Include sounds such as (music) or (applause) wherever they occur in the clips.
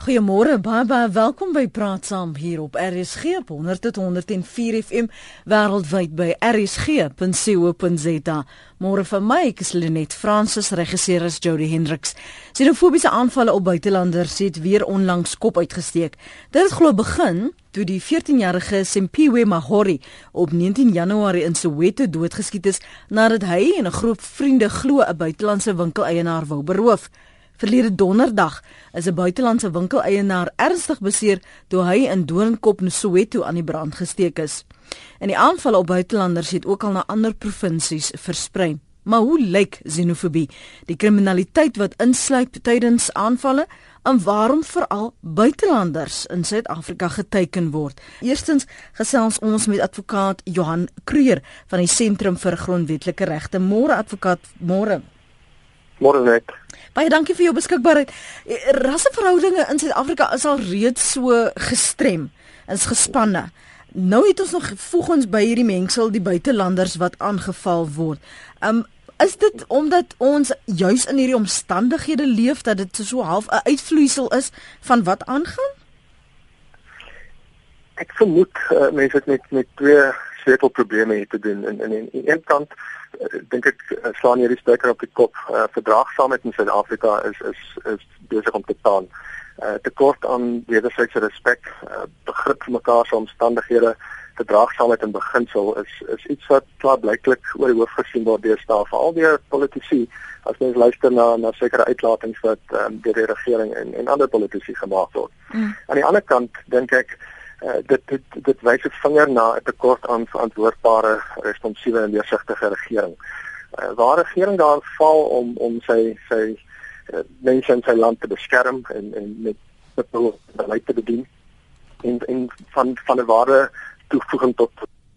Goeiemôre, baie baie welkom by Praat Saam hier op RSG 100.104 FM wêreldwyd by rsg.co.za. Môre vir my, ek is Lenet Fransis, regisseur is Jody Hendriks. Xenofobiese aanvalle op buitelanders het weer onlangs kop uitgesteek. Dit het glo begin toe die 14-jarige Sempiwe Mahori op 19 Januarie in Soweto doodgeskiet is nadat hy en 'n groep vriende glo 'n buitelandse winkeleienaar wou beroof. Verlede donderdag is 'n buitelandse winkeleienaar ernstig beseer toe hy in Doornkop, Soweto aan die brand gesteek is. En die aanvalle op buitelanders het ook al na ander provinsies versprei. Maar hoe lyk xenofobie? Die kriminaliteit wat insluip tydens aanvalle en waarom veral buitelanders in Suid-Afrika geteken word. Eerstens gesels ons met advokaat Johan Kreur van die Sentrum vir Grondwetlike Regte. Môre advokaat, môre. Môre net. Baie dankie vir jou beskikbaarheid. Eh, rasseverhoudinge in Suid-Afrika is al reeds so gestrem, is gespanne. Nou het ons nog voeg ons by hierdie mengsel die buitelanders wat aangeval word. Um is dit omdat ons juis in hierdie omstandighede leef dat dit so half 'n uitvloeisel is van wat aangaan? Ek vermoed uh, mense het met met twee sleutelprobleme hier te doen. In in aan een kant dink ek uh, slaan hierdie spyker op die kop. Uh, verdraagsaamheid in Suid-Afrika is is is besig om te taan. Uh, tekort aan wederwysige respek, uh, begrip vir mekaar se omstandighede, verdraagsaamheid in beginsel is is iets wat klaarblyklik oor die hoof gesien word deur staaf, veral deur politici. As mens luister na na sekere uitlatings wat um, deur die regering en en ander politici gemaak word. Mm. Aan die ander kant dink ek uh, dit dit dit wys 'n vinger na 'n tekort aan verantwoordbare, responsiewe en deursigtige regering. Uh, waar regering daar val om om sy sy uh, mense in sy land te beskerm en en met beleid te bedien en en van van 'n ware toevoeging tot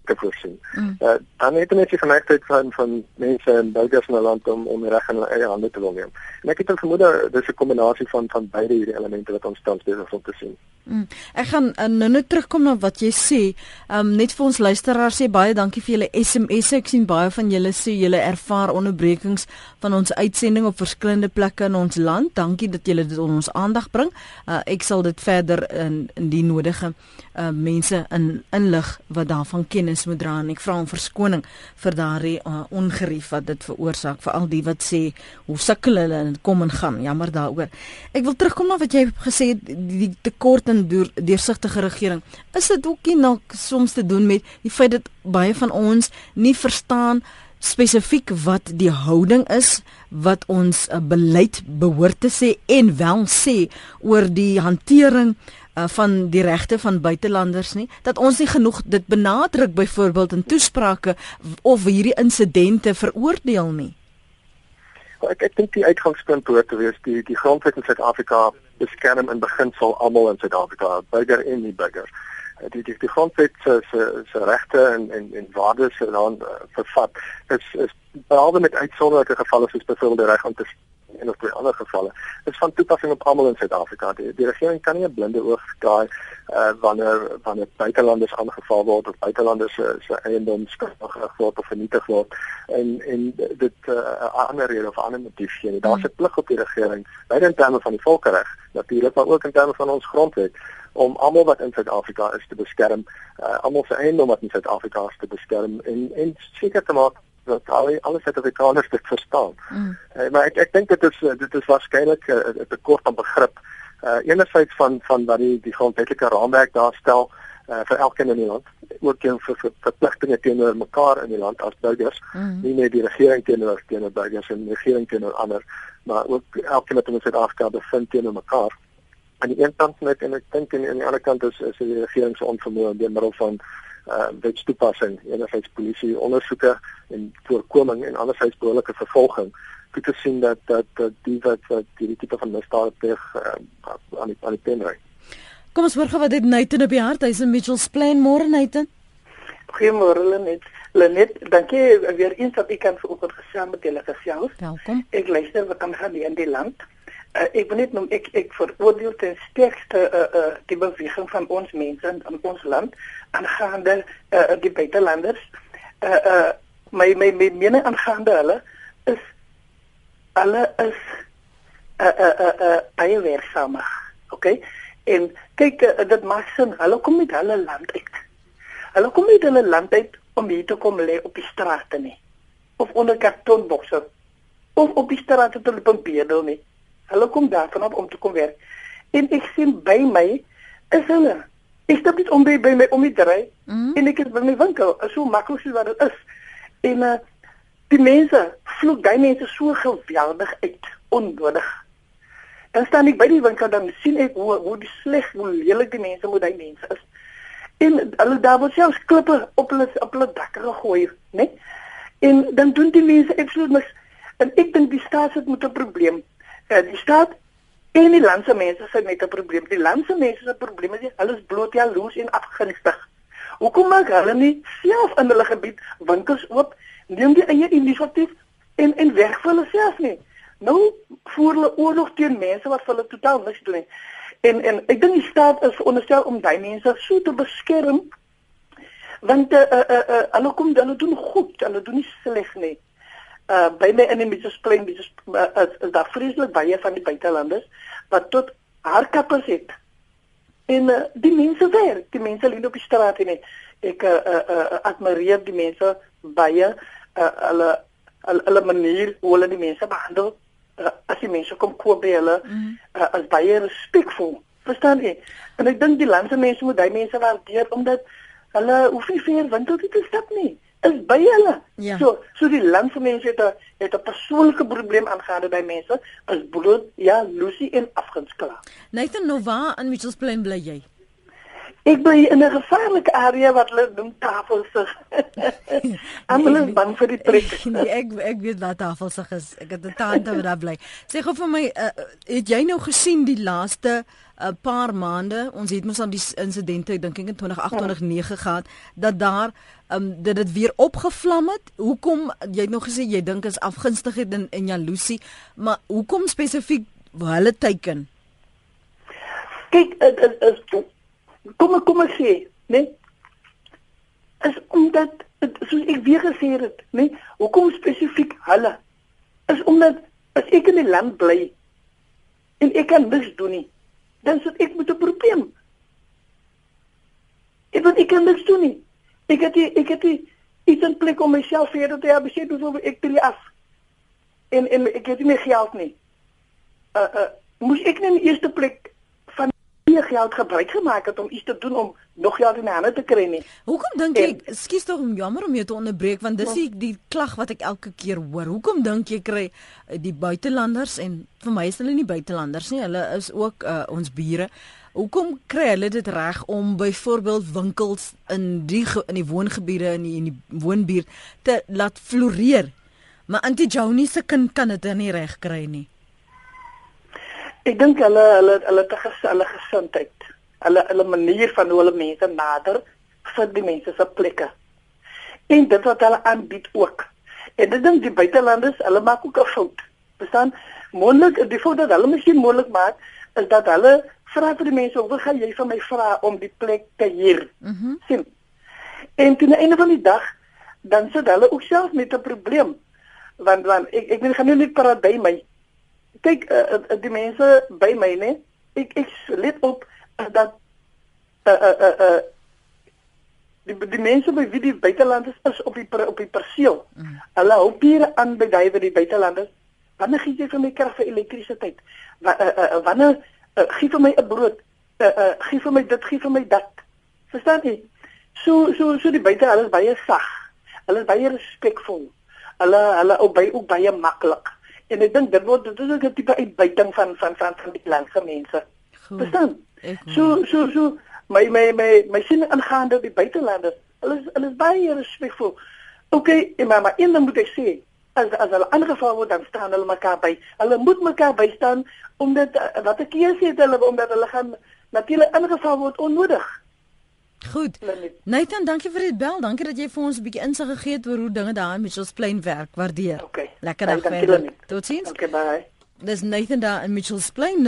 te voorsien. Mm. Uh, dan het mense geneigtheid van van mense in burgers in 'n land om om reg in hulle eie hande te wil neem. En ek het 'n vermoede dis 'n kombinasie van van beide hierdie elemente wat ons tans besig is om te sien. Mm. Ek gaan uh, nou net terugkom na wat jy sê. Um net vir ons luisteraars sê baie dankie vir julle SMS. Ek sien baie van julle sê julle ervaar onderbrekings van ons uitsending op verskillende plekke in ons land. Dankie dat julle dit ons aandag bring. Uh, ek sal dit verder in in die nodige uh, mense in inlig wat daarvan kennis moet dra en ek vra om verskoning vir daardie uh, ongerief wat dit veroorsaak vir al die wat sê hoe sukkel hulle en kom en gaan. Jammer daaroor. Ek wil terugkom na wat jy gesê het die tekort in deursigtige regering. Is dit ook nie nog soms te doen met die feit dat baie van ons nie verstaan spesifiek wat die houding is wat ons uh, beleid behoort te sê en wel sê oor die hantering uh, van die regte van buitelanders nie dat ons nie genoeg dit benadruk byvoorbeeld in toesprake of hierdie insidente veroordeel nie ek ek dink die uitgangspunt behoort te wees die die grondwet in Suid-Afrika beskerm in beginsel almal in Suid-Afrika, burger en nie burger. Eh, die die die grondwet se se se regte en en en waardes en dan uh, vervat is is behalwe met uitsonderlike gevalle soos byvoorbeeld die reg om te en of twee ander gevalle is van toepassing op almal in Suid-Afrika. Die, die regering kan nie 'n blinde oog draai uh, wanneer wanneer buitelanders aangeval word of buitelanders se se eiendom skuldig word of vernietig word en en dit 'n uh, ander rede of ander motief gee. Daar's. 'n plig op die regering, beide in terme van die volkereg, natuurlik maar ook in terme van ons grondwet om almal wat in Suid-Afrika is te beskerm, uh, almal se eiendom wat in Suid-Afrika is te beskerm en en seker te maak dat al alles Suid-Afrikaners dit verstaan. Mm. Uh, maar ek ek dink dit is dit is waarskynlik 'n uh, tekort aan begrip. Uh enerzijds van van wat die die grondwetlike raamwerk daar stel uh vir elkeen in die land, ook teen vir, vir verpligtinge teenoor mekaar in die land as burgers, mm. nie net die regering teenoor teenoor burgers en die regering teenoor ander, maar ook elkeen wat in Suid-Afrika bevind teenoor mekaar. Aan die een kant net en ek dink aan die ander kant is is die regering se onvermoë deur middel van uh wetstoepassing, enerzijds polisie ondersoeke en voorkoming en anderzijds behoorlike vervolging toe te sien dat dat, dat die wat wat hierdie tipe van misdade pleeg uh, aan die aan die pen ry. Kom ons hoor gou wat dit Nathan op die hart, hy's in Mitchells Plain môre Nathan. Goeiemôre Lenet. Lenet, dankie weer eens dat ek kan vanoggend gesels met julle gesels. Welkom. Ek luister wat kan gaan in die land. Uh, ek wil net noem ek ek veroordeel ten sterkste uh, uh, die beweging van ons mense in, in ons land aangaande uh, die buitelanders. Uh, uh, my my my mening aangaande hulle is hulle is uh, uh, uh, uh, baie werksaam OK? En kyk, uh, dit maak sin. Hulle kom met hulle land uit. Hulle kom met hulle land uit om hier te kom lê op die strate nie. Of onder kartonbokse. Of op die strate te loop en bedel nie. Hulle kom daar vanaf om te kom werk. En ek sien by my is hulle. Ek stap net om by, by my om die draai mm -hmm. en ek is by my winkel. Is so maklik so wat dit is. En uh, die mense vloek daai mense so geweldig uit, onnodig. Dan staan ek by die winkel dan sien ek hoe hoe die sleg hoe lelik die mense moet daai mense is. En hulle daar word selfs klippe op hulle op hulle dakke gegooi, né? En dan doen die mense absoluut niks. En ek dink die staat het met 'n probleem. Die staat En die landse mense sê met 'n probleem. Die landse mense se probleem is hulle is bloot jaloers en afgunstig. Hoekom maak hulle nie self in hulle gebied winkels oop, neem die eie inisiatief en en werk vir hulle self nie? Nou voer hulle oorlog teen mense wat hulle totaal niks doen nie. En en ek dink die staat is veronderstel om daai mense so te beskerm want eh uh, eh uh, uh, hulle kom hulle doen goed, hulle doen nie sleg nie uh by my in die Mitchells-Plain dis uh, is, is daar vreeslik baie van die buitelanders wat tot haar kappers het. En uh, die mense werk, die mense lê op die straat en ek uh, uh, uh, admireer die mense baie uh, hulle hulle manier hoe hulle die mense behandel. Uh, as die mense kom koop by hulle mm. uh, as baie respekvol. Verstaan jy? En ek dink die landse mense moet daai mense waardeer omdat hulle hoef nie vir winkel toe te stap nie is by hulle. Ja. So so die landmense het 'n het 'n persoonlike probleem aangaande by mense as bloed ja Lucy en afgensklaar. Nathan Nova in Mitchells Plain bly jy? Ek bly in 'n gevaarlike area wat hulle noem Tafelsig. Almal (laughs) is bang vir die trek. (laughs) nee, ek ek weet wat Tafelsig is. Ek het 'n tante wat daar bly. Sê gou vir my, uh, het jy nou gesien die laaste 'n paar maande, ons het mos aan die insidente, ek dink in 2028 9 gehad, dat daar um dat dit weer opgevlam het. Hoekom jy het nog gesê jy dink is afgunstigheid en, en jaloesie, maar hoekom spesifiek hulle teiken? Kyk, dit is, is kom kom ek sê, né? Is omdat het, soos ek weer gesê het, né? Hoekom spesifiek hulle? Is omdat as ek in die land bly en ek kan niks doen nie, dan sit ek met 'n probleem. Ek weet ek kan niks doen nie. Ek het die, ek het die, iets in plek om myself verder te hebben, sê hoe ek tree af. En en ek het nie meer geld nie. Uh uh moes ek net in die eerste plek van die geld gebruik gemaak het om iets te doen om nog geld in hande te kry nie. Hoekom dink jy, skus tog jammer om jou te onderbreek want dis die, die klag wat ek elke keer hoor. Hoekom dink jy kry uh, die buitelanders en vir my is hulle nie buitelanders nie, hulle is ook uh, ons bure. Hoekom kry hulle dit reg om byvoorbeeld winkels in die in die woongebiede in die, in die woonbuurt te laat floreer? Maar Auntie Joanie se kind kan dit nie reg kry nie. Ek dink hulle hulle hulle te ges, hulle gesindheid. Hulle hulle manier van hoe hulle mense nader vir die mense se plekke. En dit wat hulle aanbied ook. En dit dink die buitelanders, hulle maak ook 'n fout. Verstaan? Moontlik die fout wat hulle miskien moontlik maak is dat hulle vra vir die mense, "Wat gaan jy van my vra om die plek te huur?" Mhm. Mm sien. En teen die einde van die dag dan sit hulle ook self met 'n probleem. Want want ek ek wil gaan nou net praat by my. Kyk, uh, uh, die mense by my, né? Ek ek let op dat uh uh uh, uh die die mense by wie die buitelanders is op die op die perseel. Mm. Hulle hou piere aan by daai by die buitelanders. Wanneer gee jy vir my krag vir elektrisiteit? Wa, uh, uh, wanneer uh, gee vir my 'n brood. Uh, uh, gee vir my dit, gee vir my dat. Verstaan jy? So so so die buite alles baie sag. Hulle is baie respekvol. Hulle hulle ook baie ook baie maklik. En ek dink dit word dit is 'n tipe uitbuiting van van van van die landse mense. Verstaan? So so so my my my my sien aangaande die buitelanders. Hulle is hulle is baie respekvol. OK, maar maar in dan moet ek sê as as hulle aangeval word dan staan hulle mekaar by. Hulle moet mekaar bystaan omdat uh, wat ek hier sê hulle omdat hulle gaan natuurlik aangeval word onnodig. Goed. Nathan, dankie vir die bel. Dankie dat jy vir ons 'n bietjie insig gegee het oor hoe dinge daar in Mitchells Plain werk. Waardeer. Okay. Lekker dag verder. Totsiens. Okay, bye. Dis Nathan daar in Mitchells Plain 0891104553.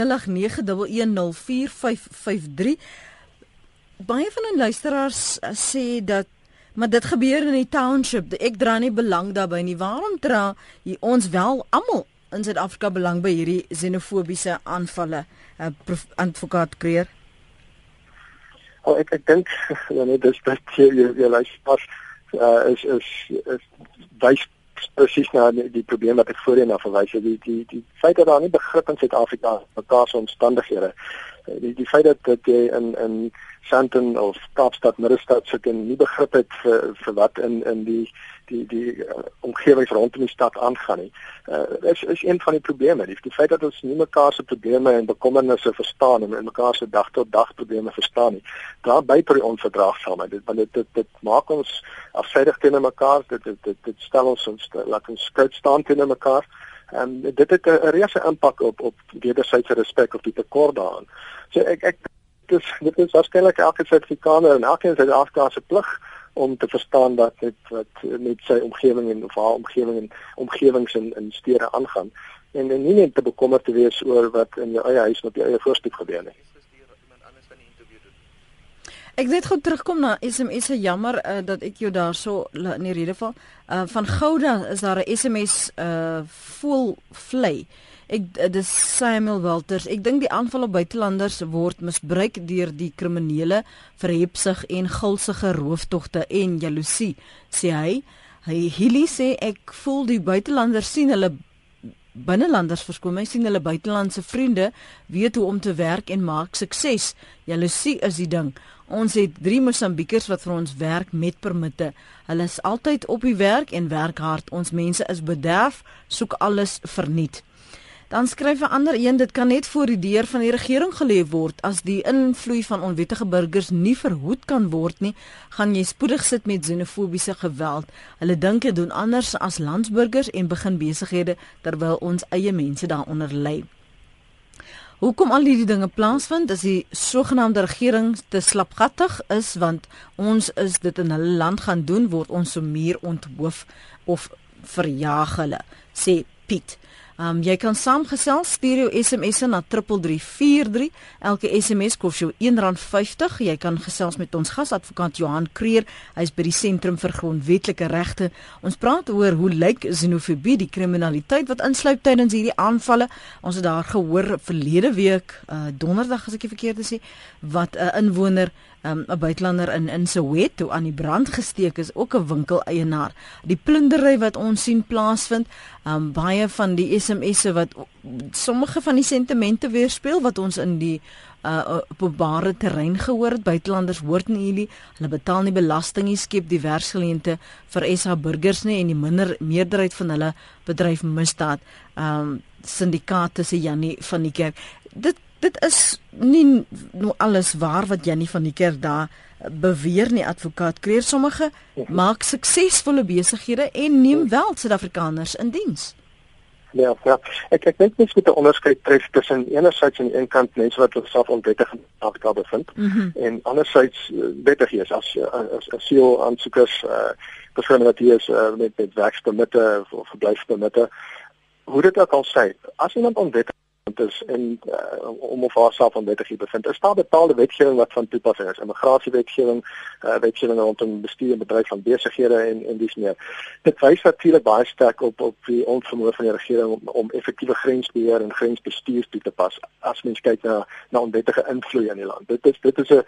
Baie van die luisteraars uh, sê dat Maar dit gebeur in die township. Ek dra nie belang daarbey nie. Waarom dra ons wel almal in Suid-Afrika belang by hierdie xenofobiese aanvalle? Uh, advokaat Kreer. Oh, ek ek dink (laughs) ja nee dis dit jy jy luister uh, is is is wys presies na die, die probleem wat ek voorheen na verwys het. Die die die feit dat daar nie begrip in Suid-Afrika mekaar se omstandighede eh, die die feit dat dat jy in in Sandton of Kaapstad Middestad sit en nie begrip het vir vir wat in in die die die uh, omgewings rondom die stad aangaan nie. Uh is is een van die probleme. Die, die feit dat ons nie mekaar se probleme en bekommernisse verstaan en mekaar se dag tot dag probleme verstaan nie. Daar by per onverdraagsaamheid. Dit want dit, dit dit maak ons afsydig teenoor mekaar. Dit dit dit, dit stel ons ons laat ons skuld staan teenoor mekaar. En dit het 'n reuse impak op op wederwysige respek of die tekort daaraan. So ek ek dis dit is waarskynlik elke Suid-Afrikaner en elke Suid-Afrikaner se plig om te verstaan dat dit wat met sy omgewing en of haar omgewing en omgewings in in stede aangaan en, en nie net te bekommerd te wees oor wat in jou eie huis met jou eie voorstoep gebeur nie. Ek net gou terugkom na SMS se jammer uh, dat ek jou daarso in die rede val. Uh, van Gouda is daar 'n SMS uh vol vlei. Ek eh, dis Samuel Walters. Ek dink die aanval op buitelanders word misbruik deur die kriminele vir hepsig en gulsige rooftogte en jaloesie, sê hy. Hy Hilly sê ek voel die buitelanders sien hulle binnelanders verskoon my sien hulle buitelandse vriende weet hoe om te werk en maak sukses. Jaloesie is die ding. Ons het 3 Mosambikers wat vir ons werk met permitte. Hulle is altyd op die werk en werk hard. Ons mense is bederf, soek alles verniet. Dan skryf 'n ander een dit kan net voor die deur van die regering gelê word as die invloed van onwettige burgers nie verhoed kan word nie, gaan jy spoedig sit met xenofobiese geweld. Hulle dink dit doen anders as landsburgers en begin besighede terwyl ons eie mense daaronder ly. Hoekom al hierdie dinge plaasvind as die sogenaamde regering te slapgattig is want ons is dit in hulle land gaan doen word ons so meer onthoof of verjaag hulle sê Piet Um jy kan saamgesels stuur jou SMS na 3343. Elke SMS kos jou R1.50. Jy kan gesels met ons gasadvokaat Johan Kreer. Hy's by die Sentrum vir Grondwetlike Regte. Ons praat oor hoe lyk xenofobie, die kriminaliteit wat insluit tydens hierdie aanvalle. Ons het daar gehoor verlede week, uh donderdag as ek nie verkeerd is nie, wat 'n uh, inwoner um, 'n buitelander in in Soweto aan die brand gesteek is, ook 'n winkel-eienaar. Die plundering wat ons sien plaasvind, um, baie van die SMS'e wat sommige van die sentimente weerspieël wat ons in die uh openbare terrein gehoor het. Buitelanders hoort nie hierdie hulle betaal nie belasting nie skep die werksgeleenthede vir SA burgers nie en die minder meerderheid van hulle bedryf misdaad. Um syndikaate sê Jannie van die kerk. Dit dit is nie nou alles waar wat Jannie van die kerk daar beweer nie advokaat kreer sommige maak suksesvolle besighede en neem wel Suid-Afrikaners in diens. Ja, ja. Ek ek dink mens moet 'n onderskeid tref tussen enerzijds aan die een kant mense wat hulle self onwettig in Afrika bevind mm -hmm. en anderzijds uh, wettig is as as as CEO aansoekers uh persone wat hier is uh, met met werkspermitte of verblyfspermitte. Hoe dit ook al sê, as iemand onwettig is en uh, om of haarself aan wetgewing bevind. Is daar bepaalde wetgewing wat van toepassing is? Immigrasiewetgewing, uh, wetgewing rondom bestuur en bedryf van besighede en en dis meer. Dit wys natuurlik baie sterk op op die onvermoë van die regering om, om effektiewe grensbeheer en grensbestuur toe te pas as mens kyk na na onwettige invloed in die land. Dit is dit is 'n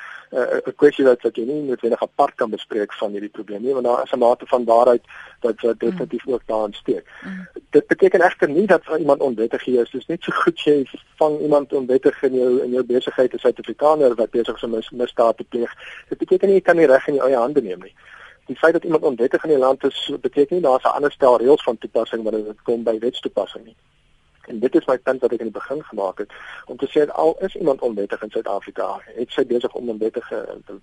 'n kwessie wat wat jy nie noodwendig apart kan bespreek van hierdie probleem nie, want daar is 'n mate van waarheid dat wat definitief ook daarin steek. Mm. Dit beteken egter nie dat iemand onwettig is. Dit is net so goed jy vang iemand onwettig in jou in jou besigheid as Suid-Afrikaner wat besig is om mis, misdaad te pleeg. Dit beteken nie jy kan nie reg in jou eie hande neem nie. Die feit dat iemand onwettig in die land is, beteken nie daar's 'n ander stel reëls van toepassing wanneer dit kom by wetstoepassing nie. En dit is my punt wat ek in die begin gemaak het om te sê dat al is iemand onwettig in Suid-Afrika, het sy besig om onwettige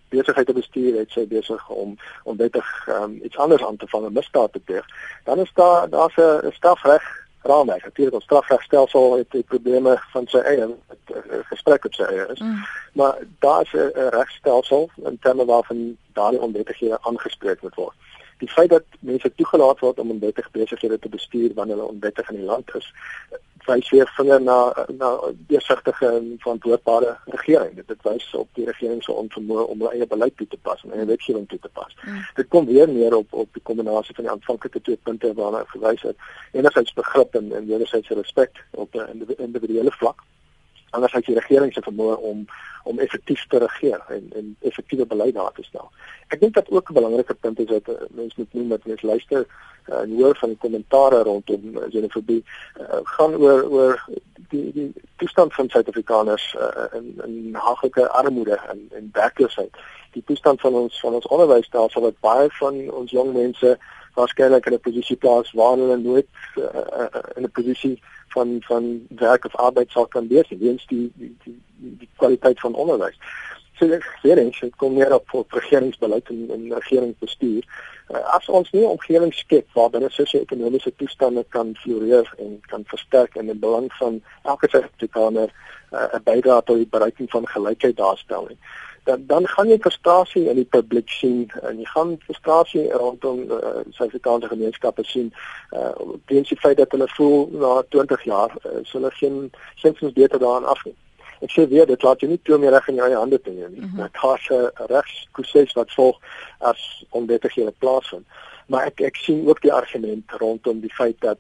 besigheid te bestuur, het sy besig om onwettig um, iets anders aan te vang, misdaad te pleeg, dan is daar daar's 'n strafreg raamwerk. Natuurlik ons strafregstelsel het die probleme van sy eie eh, gesprek op sy eie is. Mm. Maar daar is 'n regstelsel in terme waarvan daardie onwettighede aangespreek moet word. Die feit dat mense toegelaat word om onwettige besighede te bestuur wanneer hulle onwettig in die land is, wys weer vinger na na deursigtige en verantwoordbare regering. Dit, dit wys op die regering se onvermoë om hulle eie beleid toe te pas en eie wetgewing toe te pas. Mm. Dit kom weer neer op op die kombinasie van die aanvanklike twee punte waarna ek verwys het. Enerzijds begrip en en wederzijds respek op 'n individuele vlak anders as die regering se vermoë om om effektief te regeer en en effektiewe beleid daar te stel. Ek dink dat ook 'n belangrike punt is dat uh, mense moet noem dat mense luister uh, en hoor van die kommentare rondom xenofobie uh, uh, gaan oor oor die die toestand van Suid-Afrikaners uh, in in haglike armoede en en werkloosheid. Die toestand van ons van ons onderwysstelsel wat baie van ons jong mense waarskynlik in 'n posisie plaas waar hulle nooit uh, uh, in 'n posisie van van werk of arbeid sal kan wees weens die die die, die kwaliteit van onderwys. So weer eens dit kom meer op op regeringsbeleid en, en regeringsbestuur. Uh, as ons nie 'n omgewing skep waar binne sosio-ekonomiese toestande kan floreer en kan versterk in die belang van elke Suid-Afrikaner uh, 'n bydrae tot die bereiking van gelykheid daarstel nie dan dan gaan jy frustrasie in die publiek sien en jy gaan frustrasie rondom uh, Suid-Afrikaanse gemeenskappe sien uh teens die feit dat hulle voel na 20 jaar uh, hulle geen sinds beter daaraan af nie. Ek sê weer dit laat jy nie toe meer reg in jou eie hande te neem nie. Mm -hmm. Dit is 'n regsproses wat volg as onwettige plaasvind. Maar ek ek sien ook die argument rondom die feit dat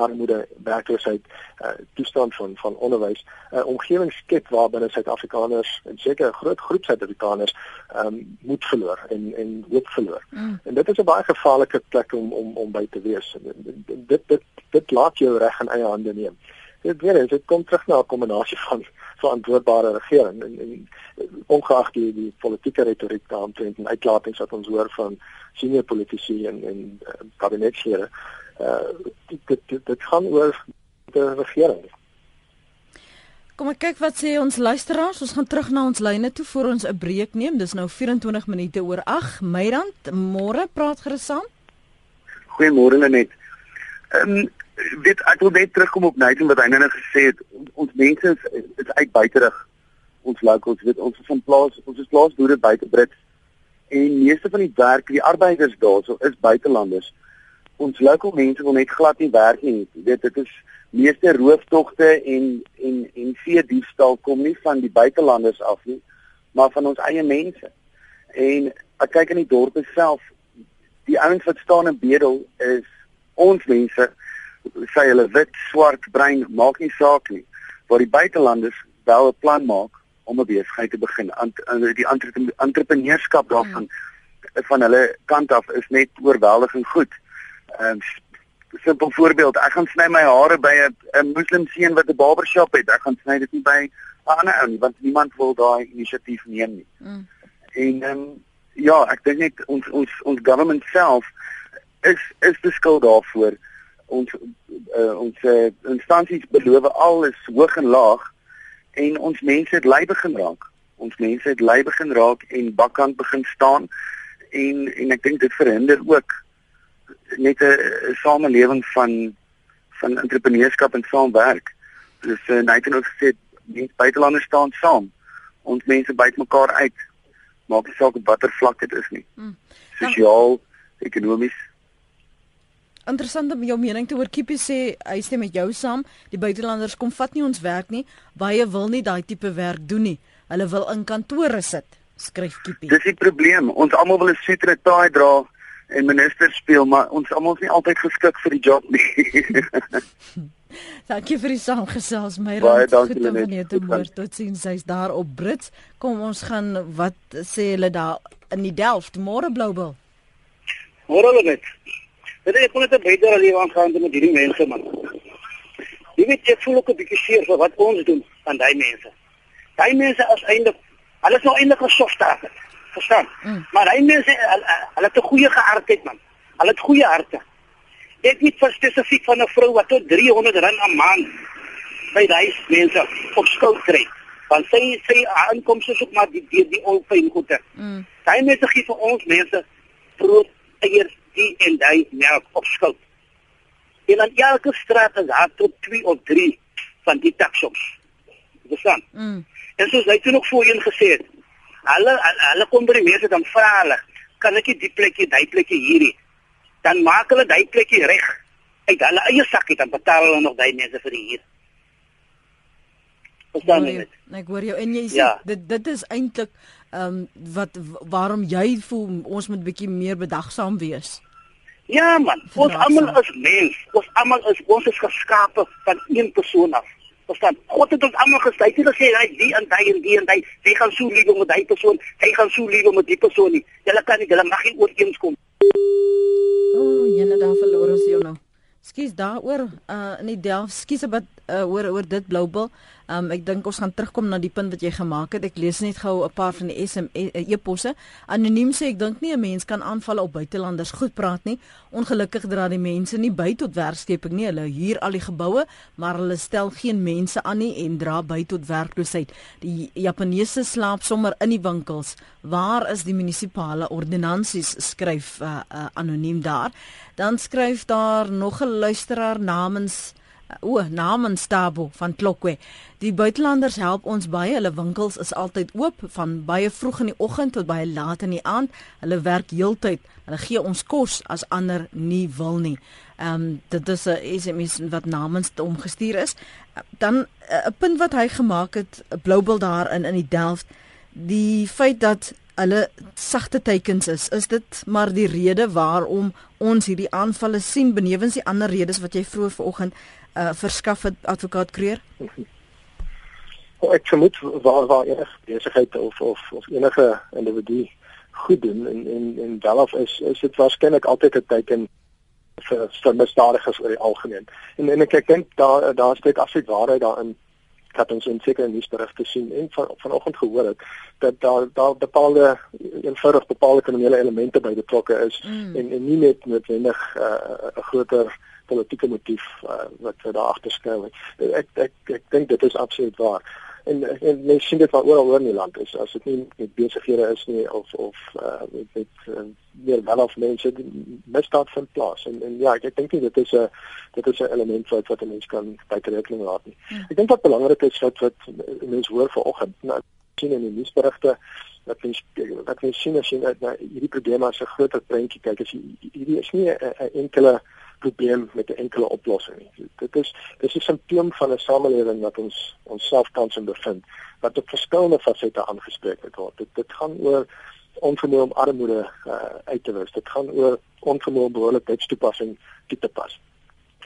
armoede, werkloosheid, uh, toestand van van onderwys, 'n uh, omgewing skep waar binne Suid-Afrikaners en seker 'n groot groep Suid-Afrikaners um, moed verloor en en hoop verloor. Mm. En dit is 'n baie gevaarlike plek om om om by te wees. Dit dit dit, dit laat jou reg in eie hande neem. Dit weer is dit kom terug na 'n kombinasie van verantwoordbare regering en, en ongeag die die politieke retoriek daaromtrent en uitlatings wat ons hoor van senior politici en en uh, kabinetslede uh dit dit dit gaan oor die regering. Kom ek kyk wat sê ons luisteraars. Ons gaan terug na ons lyne toe voor ons 'n breek neem. Dis nou 24 minute oor 8. Meyrand, môre praat gerus saam. Goeiemôre net. Ehm um, weet ek wil net terugkom op Nathan wat hy nou net gesê het. Ons mense is, is uit buiterig. Ons locals, weet ons is van plaas, ons is plaasboere buite Brits. En meeste van die werk, die arbeiders daarso is buitelanders ons lokale mense wil net glad nie werk nie. Weet dit is meeste rooftogte en en en vee diefstal kom nie van die buitelanders af nie, maar van ons eie mense. En ek kyk in die dorpe self, die ouens wat staan in bedel is ons mense, sê hulle wit, swart, bruin, maak nie saak nie. Waar die buitelanders wel 'n plan maak om 'n besigheid te begin, aan die entrepreneurskap daarvan mm. van hulle kant af is net oorweldigend goed. Ehm um, simpel voorbeeld, ek gaan sny my hare by 'n 'n moslim seun wat 'n barbershop het. Ek gaan sny dit nie by 'n ander ou nie want niemand wil daai inisiatief neem nie. Mm. En ehm um, ja, ek dink net ons ons ons government self is is beskuld daarvoor. Ons uh, ons uh, instansies beloof alles hoog en laag en ons mense het lei begin raak. Ons mense het lei begin raak en bakkant begin staan en en ek dink dit verhinder ook net 'n samelewing van van entrepreneurskap en saamwerk. Dus uh, Nathan het gesê mense buitelanders staan saam. Ons mense byt mekaar uit. Maak nie saak op watter vlak dit is nie. Hmm. Sosiaal, ekonomies. Interessant om jou mening te hoor. Kiepie sê hy stem met jou saam. Die buitelanders kom vat nie ons werk nie. Baie wil nie daai tipe werk doen nie. Hulle wil in kantore sit. Skryf Kiepie. Dis die probleem. Ons almal wil 'n suit en 'n taai dra en ministers speel, maar ons almal is nie altyd geskik vir die job nie. (laughs) dankie vir die saamgesels, my Baie dankie net. Tot sins hy's daar op Brits. Kom ons gaan wat sê hulle daar in die Delft môre Bloubil. Môre hulle net. Dit is net 'n al hier aangaan met hierdie mense man. Jy weet jy voel ook 'n bietjie seer vir wat ons doen aan daai mense. Daai mense is eintlik hulle is nou eintlik gesofte verstaan. Mm. Maar hy mense hulle het 'n goeie geaardheid man. Hulle het goeie harte. Ek weet vir spesifiek van 'n vrou wat tot 300 rand 'n maand by daai mense op skuld kry. Want sy sê aankomste is ook maar die die, die onfyn goede. Mm. Daai mense gee vir ons mense brood, eiers, die en daai melk op skuld. En dan elke straat is daar tot 2 of 3 van die taxoms. Verstaan? Mm. En soos hy toe nog voorheen gesê het, hulle hulle kom by die mense dan vra hulle kan ek die plekkie, daai plekkie hierdie. Dan maak hulle daai plekkie reg uit hulle eie sakkie dan betaal hulle nog daai mense vir die huur. Verstaan jy dit? Ek hoor jou en jy sê ja. dit dit is eintlik ehm um, wat waarom jy voel ons moet bietjie meer bedagsaam wees. Ja man, ons almal is mens. Ons almal is ons is geskape van een persoon af. Verstaan? God het ons almal gestel. Hy het gesê hy die en daai en die en daai, jy gaan so lief met daai persoon, hy gaan so lief met die persoon nie. Jy kan nie, jy mag nie ooreenkom. O, oh, jy net daar verloor ons jou nou. Skus daaroor uh in die Delf, skus wat uh, oor oor dit Bloubil. Um ek dink ons gaan terugkom na die punt wat jy gemaak het. Ek lees net gou 'n paar van die SMS e, e-posse. Anoniem sê ek dink nie 'n mens kan aanval op buitelanders goed praat nie. Ongelukkig dra die mense nie by tot werkskeping nie. Hulle huur al die geboue, maar hulle stel geen mense aan nie en dra by tot werkloosheid. Die Japaneese slaap sommer in die winkels. Waar is die munisipale ordonnansies? skryf uh, uh, anoniem daar. Dan skryf daar nog 'n luisteraar namens O, namens Tabo van Klokwe. Die buitelanders help ons baie. Hulle winkels is altyd oop van baie vroeg in die oggend tot baie laat in die aand. Hulle werk heeltyd. Hulle gee ons kos as ander nie wil nie. Ehm um, dit is 'n SMS wat namens hom gestuur is. Dan eh, 'n punt wat hy gemaak het, 'n bloubil daar in in die Delft, die feit dat hulle sagte teikens is, is dit maar die rede waarom ons hierdie aanvalle sien benewens die ander redes wat jy vroeër vanoggend uh, verskaf het advokaat Kreer? Oh, ek vermoed waar waar enige besigheid of of of enige individu goed doen en en en welof is is dit waarskynlik altyd 'n teken vir vir misdadigers oor die algemeen. En en ek ek dink daar daar steek afsit waarheid daarin dat ons in sekere nuusberigte sien en van vanoggend gehoor het dat daar daar bepaalde eenvoudig bepaalde kriminele elemente by betrokke is mm. en en nie net noodwendig uh, 'n groter politieke motief uh, wat daar agter skuil. Ek ek ek dink dit is absoluut waar. En en mens sien dit oral oor in die land is as dit nie met besighede is nie of of uh, met met uh, meer wel of mense misdaad van plaas en en ja ek, ek dink dit is 'n dit is 'n element wat wat 'n mens kan bytrekening laat nie. Ja. Ek dink wat belangrik is wat wat mense hoor vanoggend nou sien in die nuusberigte dat mens dat mens sien as jy na hierdie probleme as 'n groter prentjie kyk as hierdie is nie 'n enkele probleem met 'n enkele oplossing nie. Dit is dis 'n simptoom van 'n samelewing wat ons onsself tans in bevind wat op verskillende fasette aangespreek word. Dit dit gaan oor onvermoë om armoede uh, uit te wis. Dit gaan oor onvermoë om behoorlik wetstoepassing toe te pas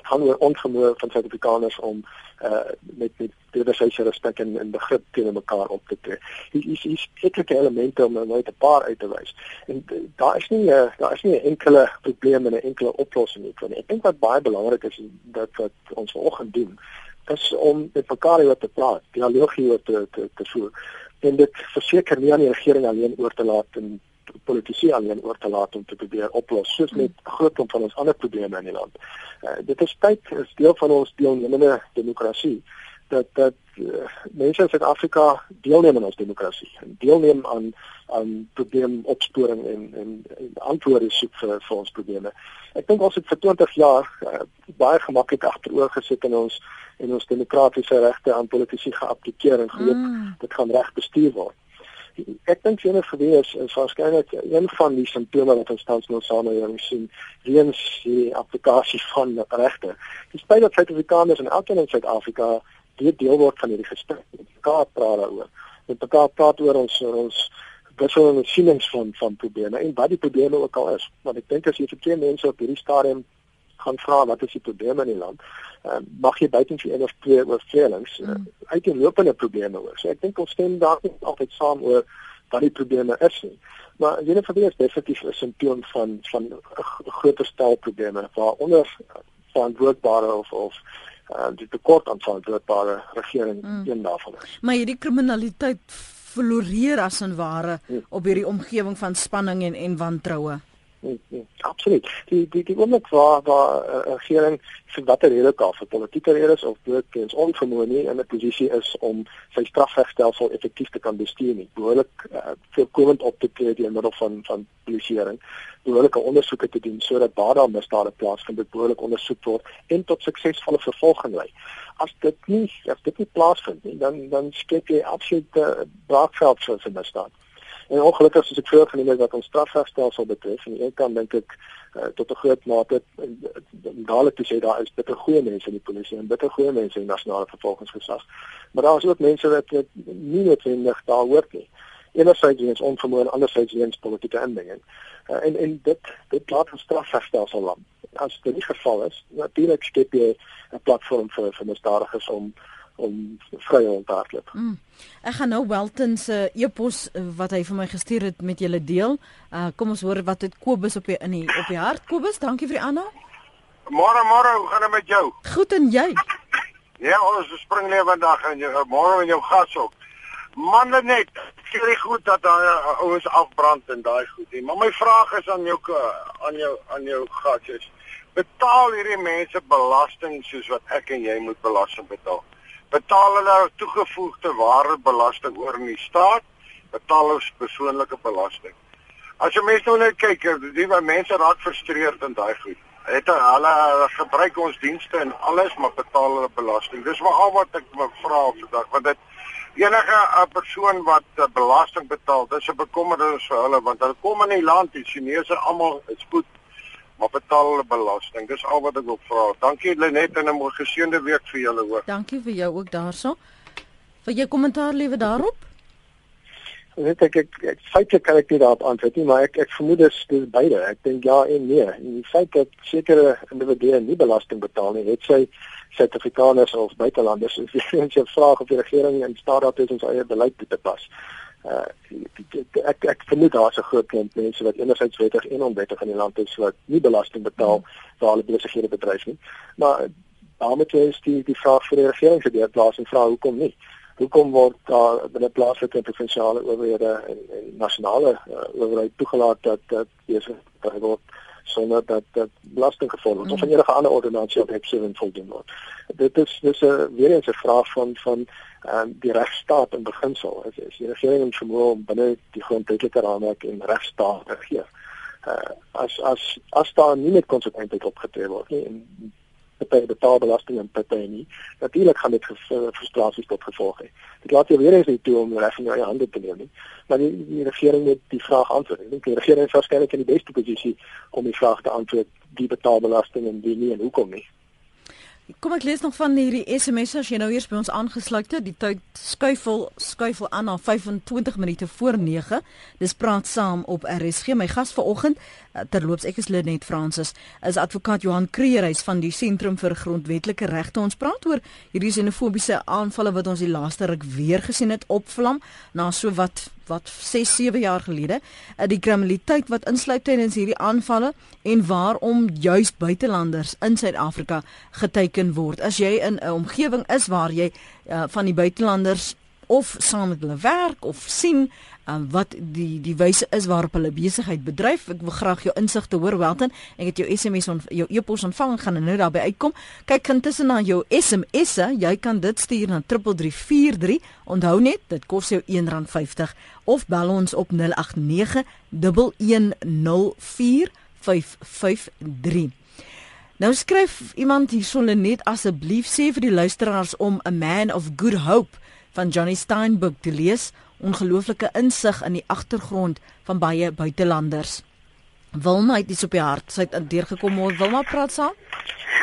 gaan oor onvermoë van Suid-Afrikaners om uh met met wederwysige respek en en begrip teenoor mekaar op te tree. Hier is is sekere elemente om nou net 'n paar uit te wys. En daar is nie uh, daar is nie 'n enkele probleem en 'n enkele oplossing nie. Ek dink wat baie belangrik is dat wat ons vanoggend doen is om met mekaar oor te praat, dialoog hier te te te voer. En dit verseker nie aan die regering alleen oor te laat en politici alleen oor te laat om te probeer oplos soos met groot klomp van ons ander probleme in die land. Uh, dit is tyd is deel van ons deelnemende demokrasie dat dat uh, mense in Suid-Afrika deelneem aan ons demokrasie en deelneem aan aan probleemopsporing en en, en antwoorde soek vir vir ons probleme. Ek dink ons het vir 20 jaar uh, baie gemaklik agteroor gesit in ons en ons demokratiese regte aan politici geappliseer en gehoop mm. dit gaan reg bestuur word ek dink het gewees is waarskynlik een van die simptome wat ons tans nou samelewing sien weens die applikasie van regte. Despite dat Suid-Afrikaners en elkeen in Suid-Afrika deel deel word van hierdie gesprek, mekaar praat daaroor. Met mekaar praat oor ons ons wisselende sienings van van probleme en wat die probleme ook al is. Want ek dink as jy vir twee mense op hierdie stadium gaan vra wat is die probleme in die land, uh, mag jy buiten vir een of twee oortredings uh, mm. uit die lopende probleme hoor. So ek dink ons stem daar nie altyd saam oor wat die probleme is nie. Maar jy net verwees definitief 'n simptoom van van 'n groter stel probleme waaronder verantwoordbare of of uh, die tekort aan verantwoordbare regering mm. een daarvan is. Maar hierdie kriminaliteit floreer as en ware mm. op hierdie omgewing van spanning en en wantroue. Nee, absoluut. Die die die oomblik waar waar 'n uh, eh, regering vir watter rede kan vir politieke redes of blootens onvermoë nie in 'n posisie is om sy strafregstelsel effektief te kan bestuur nie. Behoorlik uh, voorkomend op te tree deur middel van van polisieering, behoorlike ondersoeke te doen sodat waar daar misdade plaasvind, behoorlik ondersoek word en tot suksesvolle vervolging lei. As dit nie as dit nie plaasvind nie, dan dan skep jy absolute braakveld vir misdaad En ongelukkig soos ek vroeër genoem het wat ons strafregstelsel betref, en een kant dink ek uh, tot 'n groot mate dadelik te sê daar is bitter goeie mense in die polisie en bitter goeie mense in die nasionale vervolgingsgesag. Maar daar is ook mense wat nie noodwendig daar hoort nie. Enerzijds weens onvermoë en anderzijds weens politieke inmenging. Uh, en en dit dit laat ons strafregstelsel lam. As dit nie geval is, natuurlik skep jy 'n platform vir vir misdadigers om om vrye onthardloop. Mm. Ek gaan nou Welton se e-pos eh, wat hy vir my gestuur het met julle deel. Uh kom ons hoor wat het Kobus op die in die op die hart. Kobus, dankie vir die aanhou. Môre môre, hoe gaan dit met jou? Goed en jy? Ja, ons spring net vandag en jy môre met jou gas ook. Manne net, skielik goed dat daai uh, ouens afbrand en daai goed nie. Maar my vraag is aan jou aan jou aan jou gas is betaal hierdie mense belasting soos wat ek en jy moet belasting betaal? Betaal hulle toegevoegde waardebelasting oor in die staat, betaal ons persoonlike belasting. As jy mense nou net kyk, die mense raak frustreerd in daai goed. Het hulle gebruik ons dienste en alles maar betaal hulle belasting. Dis maar al wat ek vra vandag, want dit enige 'n persoon wat belasting betaal, dis 'n bekommernis vir hulle want hulle kom in die land, die Chinese almal is goed maar betaal hulle belasting. Dis al wat ek wil vra. Dankie Lenet en 'n mooi geseënde week vir julle hoor. Dankie vir jou ook daarso. Vir jou kommentaar liewe daarop. Net ek ek, ek feitelik kan ek nie daarop antwoord nie, maar ek ek vermoed dit is beide. Ek dink ja en nee. In feite dat sekere individue nie belasting betaal nie, het sy Suid-Afrikaners of buitelanders. (laughs) As jy vra of die regering in staat daartoe is om sy eie beleid te pas uh ek ek vermoed daar's 'n groot klomp mense wat enerzijds wettig en onwettig in die land is wat nie belasting betaal vir hulle besighede bedryf nie. Maar daarmee is die die vraag vir die regering se deur plaas en vra hoekom nie. Hoekom word daar binne plaaslike en provinsiale owerhede en, en nasionale uh, owerheid toegelaat dat dat besigheid word sonder dat dat belasting gevolg word mm. of enige ander ordonnansie op Web 7 voldoen word. Dit is dis 'n weer eens 'n vraag van van ehm um, die regstaat in beginsel. As as die regering vermoë om binne die grondwetlike raamwerk en regstaat te regeer. Uh as as as daar nie met konsekwentheid opgetree word nie en party betaal belasting en party nie. Natuurlik gaan dit frustrasies tot gevolg hê. Dit laat jou weer eens nie toe om reg in jou hande te neem nie. Maar die, die regering moet die vraag antwoord. Ek dink die regering is waarskynlik in die beste posisie om die vraag te antwoord wie betaal belasting en wie nie en hoekom nie. Kom ek lees nog van hierdie SMS as jy nou eers by ons aangesluit het. Die tyd skuifel skuifel aan na 25 minute voor 9. Dis praat saam op RSG. My gas vanoggend eh, terloops ek is Lenet Fransis is advokaat Johan Kreerhuis van die Sentrum vir Grondwetlike Regte. Ons praat oor hierdie xenofobiese aanvalle wat ons die laaste ruk weer gesien het opvlam na so wat wat 6 7 jaar gelede uh, die kriminaliteit wat insluit tydens hierdie aanvalle en waarom juis buitelanders in Suid-Afrika geteken word. As jy in 'n omgewing is waar jy uh, van die buitelanders of saam met hulle werk of sien um, wat die die wyse is waarop hulle besigheid bedryf. Ek wil graag jou insigte hoor Welton. Ek het jou SMS on jou e-pos ontvang en gaan nou daarby uitkom. Kyk intussen na jou SMS'e. Jy kan dit stuur na 3343. Onthou net, dit kos jou R1.50 of bel ons op 089 1104 553. Nou skryf iemand hiersonder net asseblief sê vir die luisteraars om a man of good hope van Johnny Steinberg te lees ongelooflike insig in die agtergrond van baie buitelanders. Wilma het iets op die hart. Sy het deurgekom môre. Wilma praat saam.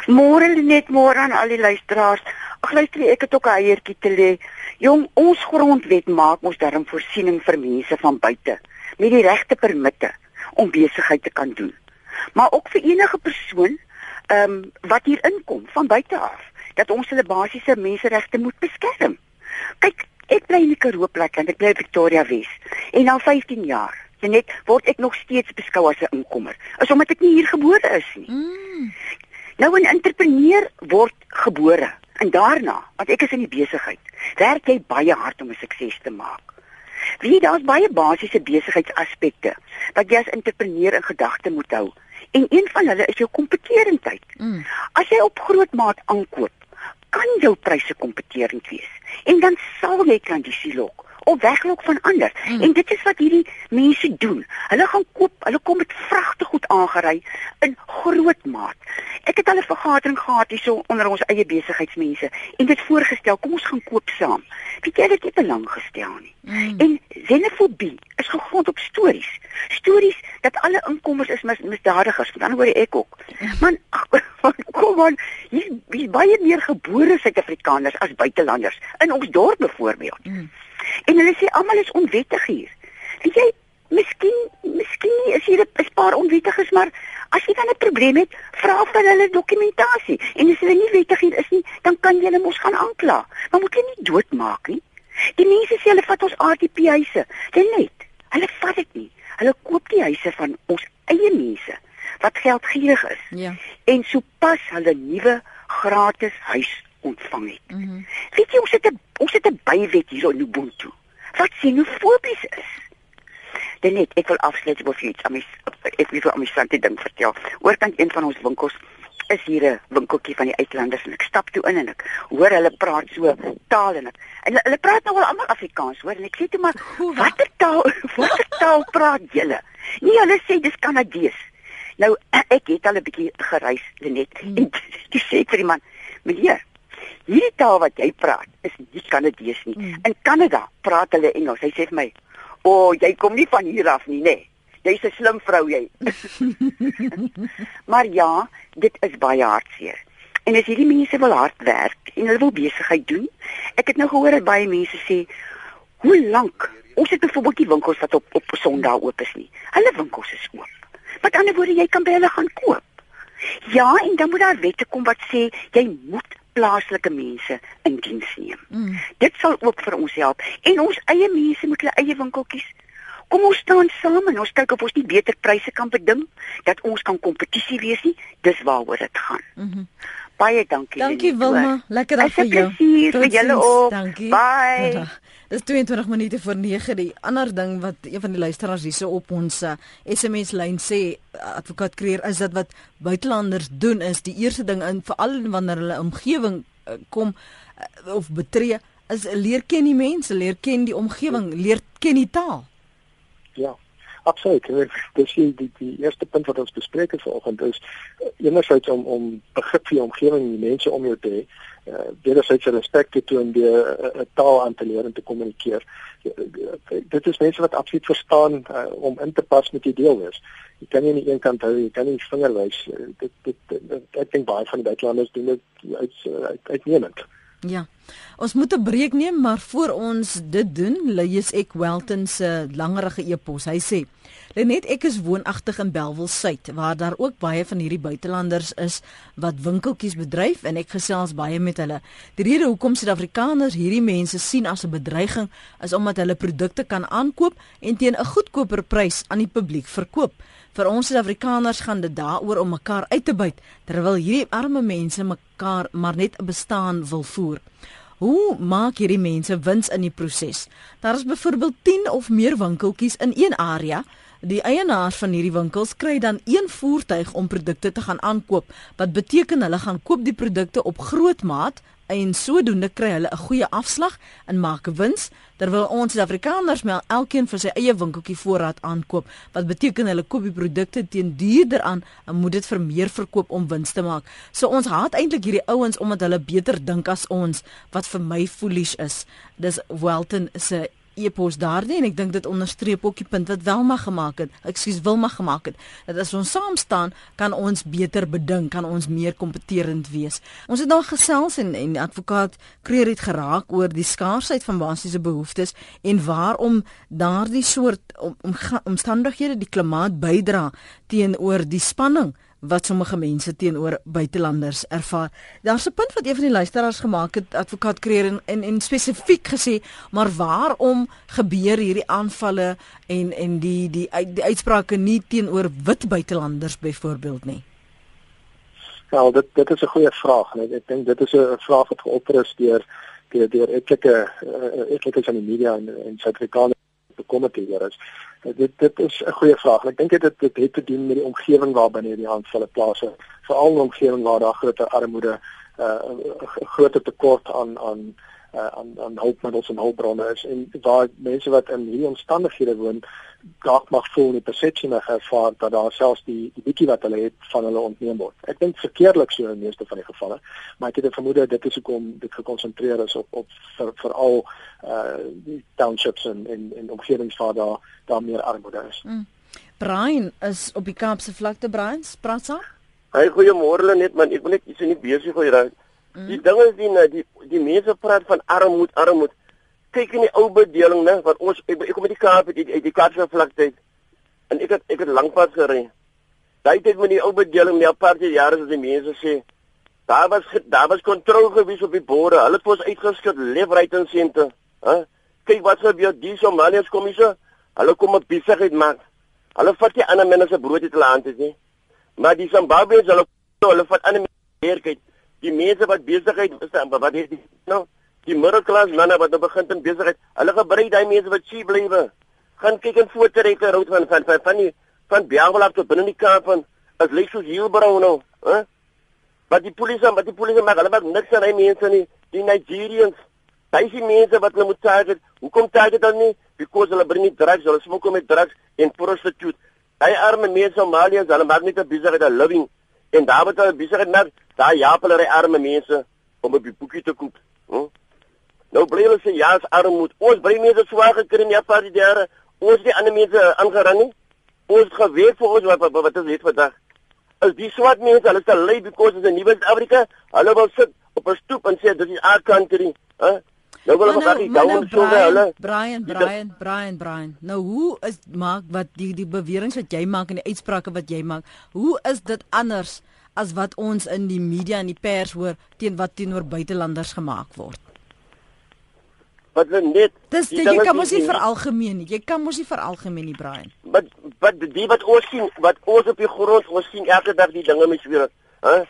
Môre net môre aan al die luisteraars. Ag luister, ek het ook 'n eiertjie te lê. Jong, ons grondwet maak ons darm voorsiening vir mense van buite met die regte permitte om besigheid te kan doen. Maar ook vir enige persoon ehm um, wat hier inkom van buite af dat ons hulle basiese menseregte moet beskerm. Kyk, Ek bly in die Karoo plek en ek bly Victoria Wes. En al 15 jaar, net word ek nog steeds beskou as 'n inkomer. Is omdat ek nie hier gebore is nie. Mm. Nou 'n entrepreneur word gebore en daarna, want ek is in die besigheid, werk jy baie hard om 'n sukses te maak. Wie daar's baie basiese besigheidsaspekte wat jy as entrepreneur in gedagte moet hou. En een van hulle is jou kompetitiwiteit. Mm. As jy op groot maat aankoop, kan jou pryse kompeterend wees. En dan sal jy kan die silok of weglok van ander. Hmm. En dit is wat hierdie mense doen. Hulle gaan koop, hulle kom met vragte goed aangery in groot maat. Ek het al 'n vergadering gehad hierso onder ons eie besigheidsmense en dit voorgestel, kom ons gaan koop saam. Weet jy dit het belang gestel nie. Hmm. En xenofobie is gegrond op stories. Stories dat alle inkomers is mis, misdadigers. Met ander woorde ek ook. (laughs) Man, kom aan, hier is baie meer gebore Suid-Afrikaners as buitelanders in ons dorp byvoorbeeld. Mm. En hulle sê almal is onwettig hier. Weet jy, miskien miskien is hier 'n paar onwettiges, maar as jy dan 'n probleem het, vra van hulle dokumentasie. En as hulle nie wettig hier is nie, dan kan jy hulle mos gaan aankla. Maar moet jy nie doodmaak nie. Die mense sê hulle vat ons RDP huise. Dit net. Hulle vat dit nie. Hulle koop die huise van ons eie mense wat geldgierig is. Ja. En sopas hulle nuwe gratis huis ontvang het. Mm -hmm. Weet jy ons het 'n ons het 'n bywet hier in Ubuntu. Wat xenofobies is. Dan net ek wil afsluit met iets. Ek wil vir my sante ding vertel. Oorkant een van ons winkels is hier 'n winkeltjie van die uitlanders en ek stap toe in en ek hoor hulle praat so taal en ek en hulle praat nou al almal Afrikaans hoor en ek sê toe maar watter taal (laughs) watter taal praat julle? Nee, hulle sê dis Kanadees. Nou (clears throat) ek het al 'n bietjie gereis net hmm. en (laughs) dis sê vir die man, meneer, hierdie taal wat jy praat is nie Kanadees nie. Hmm. In Kanada praat hulle Engels. Hy sê vir my, "O, oh, jy kom nie van hier af nie, nê?" Nee. Jy's 'n slim vrou jy. (laughs) maar ja, dit is baie hartseer. En as hierdie mense wil hard werk en hulle wil besigheid doen, ek het nou gehoor dat baie mense sê, "Hoe lank? Ons het byvoorbeeld die winkels wat op op Sondag oop is nie. Hulle winkels is oop. Met ander woorde, jy kan by hulle gaan koop. Ja, en dan moet daar wette kom wat sê jy moet plaaslike mense in diens neem. Mm. Dit sal ook vir ons help en ons eie mense moet hulle eie winkeltjies Kom ons staan saam en ons kyk of ons nie beter pryse kan beding dat ons kan kompetisie wees nie. Dis waaroor dit gaan. Mm Baie dankie. Dankie Wilma. Lekker dag vir jou. Tot vir julle ook. Dankie. Bye. Dis 22 minute voor 9. Die ander ding wat een van die luisteraars hierse op ons uh, SMS lyn sê, advokaat Kreer, is dat wat buitelanders doen is die eerste ding in veral wanneer hulle omgewing uh, kom uh, of betree, is leer ken die mense, leer ken die omgewing, leer ken die taal. Ja. Absoluut. Dis die, die die eerste punt wat ons bespreek het vanoggend is uh, enerzijds om om begrip vir die omgewing en die mense om jou te hê. Uh, wederzijds respek te toon deur 'n uh, uh, taal aan te leer en te kommunikeer. Dit is mense wat absoluut verstaan uh, om in te pas met die deel is. Jy kan nie aan die een kant hou, jy kan nie vinger wys. Dit dit, dit, dit ek dink baie van die buitelanders doen dit uit uit uitnemend. Uit Ja. Ons moet 'n breek neem, maar voor ons dit doen, lees ek Welton se langerige e-pos. Hy sê: "Lenet, ek is woonagtig in Belwel Suid, waar daar ook baie van hierdie buitelanders is wat winkeltjies bedryf en ek gesels baie met hulle. Die rede hoekom Suid-Afrikaners hierdie mense sien as 'n bedreiging is omdat hulle produkte kan aankoop en teen 'n goedkoper prys aan die publiek verkoop." Vir ons Suid-Afrikaners gaan dit daaroor om mekaar uit te buit terwyl hierdie arme mense mekaar maar net 'n bestaan wil voer. Hoe maak hierdie mense wins in die proses? Daar is byvoorbeeld 10 of meer winkeltjies in een area. Die eienaars van hierdie winkels kry dan een voertuig om produkte te gaan aankoop, wat beteken hulle gaan koop die produkte op groot maat en sodoende kry hulle 'n goeie afslag en maak wins terwyl ons Suid-Afrikaners maar elkeen vir sy eie winkeltjie voorraad aankoop wat beteken hulle koop die produkte teen duurder aan en moet dit vir meer verkoop om wins te maak. So ons haat eintlik hierdie ouens omdat hulle beter dink as ons wat vir my foolish is. Dis Welton se e-pos daardie en ek dink dit onderstreep ook die punt wat Welma gemaak het. Ekskuus Wilma gemaak het. Dat as ons saam staan, kan ons beter bedink, kan ons meer kompeterend wees. Ons het nou gesels en en advokaat Kreer het geraak oor die skaarsheid van basiese behoeftes en waarom daardie soort om, om, omstandighede die klimaat bydra teenoor die spanning wat sommige mense teenoor buitelanders ervaar. Daar's 'n punt wat een van die luisteraars gemaak het, advokaat Kreer en en, en spesifiek gesê, maar waarom gebeur hierdie aanvalle en en die die die uitsprake nie teenoor wit buitelanders byvoorbeeld nie? Wel, dit dit is 'n goeie vraag ek, ek dink dit is 'n vraag wat geopper is deur deur deur etlike uh, etlike van die media en en Suid-Afrikaners bekommerd hier is. Uh, dit dit is 'n goeie vraag. Ek dink dit dit het te doen met die omgewing waarbinne hierdie aanvalle plaasvind. Veral 'n omgewing waar daar groter armoede, 'n uh, groter tekort aan aan uh, aan aan hulpmiddels en hulpbronne is en waar mense wat in hierdie omstandighede woon dalk mag voel die persepsie mag ervaar dat daar selfs die die bietjie wat hulle het van hulle ontneem word. Ek dink verkeerlik so in die meeste van die gevalle, maar ek het 'n vermoede dit is hoekom dit gekonsentreer is op op vir veral uh die townships en en en omgewings waar daar daar meer armoede is. Mm. Brian is op die Kaapse vlakte Brian, praat saam. Hey, goeiemôre net man, ek wil net iets in die besig gooi raak. Mm. Die ding is die die die mense praat van armoede, armoede. Kyk in die ou bedeling, né, wat ons ek, ek kom met die Kaap uit die, die Kaapse vlakte en ek het ek het lankpad gery. Daai tyd met die ou bedeling, my aparte jare as die mense sê, daar was daar was kontrole gewees op die boere. Hulle het ons uitgeskit left right en center. Hè? Kyk wat gebeur die Somaliërs kom hier. Hulle kom op besigheid maak. Hulle vat die ander mense brood uit hulle hande nie. Maar die Zimbabweërs hulle hulle vat ander mense Die mense wat besigheid is, wat het die nou die middelklas manne wat nou begin in besigheid. Hulle gebruik daai mense wat cheap blywe. Gaan kyk in fotorekke route van van van van die van Biangalap tot binne die Kaap van as lyk soos Hielbrau nou, hè? Wat die polisie, wat die polisie maak, hulle maak niks aan daai mense nie. Die Nigerians Daai is die mense wat hulle moet target. Hoekom target dan nie? Because hulle bring nie drugs, hulle smokkel met drugs en prostitute. Daai arme mense Somaliërs, hulle maak net 'n besigheid, 'n living. En daar word hulle besigheid maak, daai jaap hulle arme mense om op die boekie te koop. Hm? Nou bly hulle sê ja, is armoede. Ons bly mense swaar gekry in die paar jare. Ons die ander mense aangerang nie. Ons geweet vir ons wat wat, wat is dit vandag? As die swart mense, hulle sal lei because is 'n nuwe Afrika. Hulle wil sit op 'n stoep en sê dit is our country. Huh? Nou wil ons gaan nou so hulle. Brian, Brian, Brian, Brian. Nou hoe is maak wat die die beweringe wat jy maak en die uitsprake wat jy maak, hoe is dit anders as wat ons in die media en die pers hoor teen wat teenoor buitelanders gemaak word? Wat net Dis jy kan mos nie veralgemeen nie. Jy kan mos nie veralgemeen nie, Brian. Wat wat die wat ons sien, wat ons op die grond ons sien elke dag die dinge met weer. Hæ?